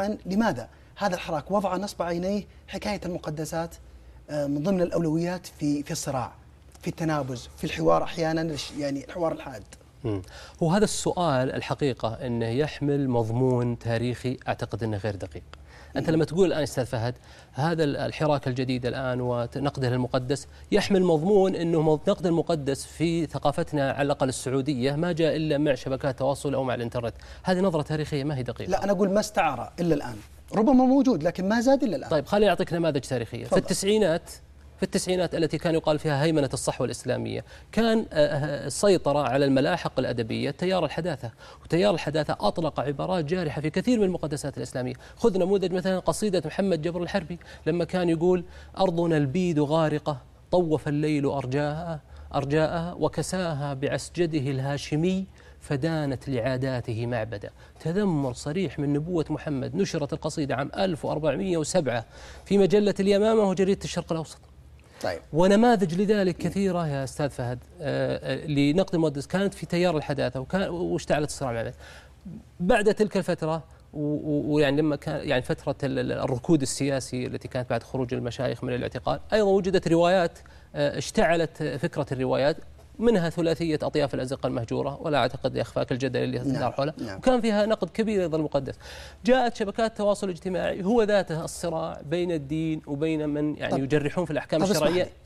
عن لماذا هذا الحراك وضع نصب عينيه حكاية المقدسات آه، من ضمن الأولويات في في الصراع في التنابز في الحوار أحيانا يعني الحوار الحاد. هو هذا السؤال الحقيقة أنه يحمل مضمون تاريخي أعتقد أنه غير دقيق. أنت لما تقول الآن أستاذ فهد هذا الحراك الجديد الآن ونقده للمقدس يحمل مضمون أنه نقد المقدس في ثقافتنا على الأقل السعودية ما جاء إلا مع شبكات التواصل أو مع الإنترنت. هذه نظرة تاريخية ما هي دقيقة. لا أنا أقول ما استعار إلا الآن. ربما موجود لكن ما زاد إلا الآن. طيب خليني أعطيك نماذج تاريخية. فضل. في التسعينات في التسعينات التي كان يقال فيها هيمنة الصحوة الإسلامية. كان السيطرة على الملاحق الأدبية تيار الحداثة. وتيار الحداثة أطلق عبارات جارحة في كثير من المقدسات الإسلامية. خذ نموذج مثلا قصيدة محمد جبر الحربي لما كان يقول أرضنا البيد غارقة طوف الليل أرجاءها أرجاءها وكساها بعسجده الهاشمي فدانت لعاداته معبدا. تذمر صريح من نبوة محمد. نشرت القصيدة عام 1407 في مجلة اليمامة وجريدة الشرق الأوسط. طيب. ونماذج لذلك كثيرة يا أستاذ فهد آه، لنقد المقدس كانت في تيار الحداثة وكان واشتعلت الصراع مع بعد تلك الفترة ويعني لما كان يعني فترة الركود السياسي التي كانت بعد خروج المشايخ من الاعتقال أيضا وجدت روايات آه، اشتعلت فكرة الروايات. منها ثلاثية أطياف الأزقة المهجورة ولا أعتقد يخفاك الجدل اللي نعم. حوله نعم. وكان فيها نقد كبير أيضا المقدس جاءت شبكات التواصل الاجتماعي هو ذاته الصراع بين الدين وبين من يعني يجرحون في الأحكام الشرعية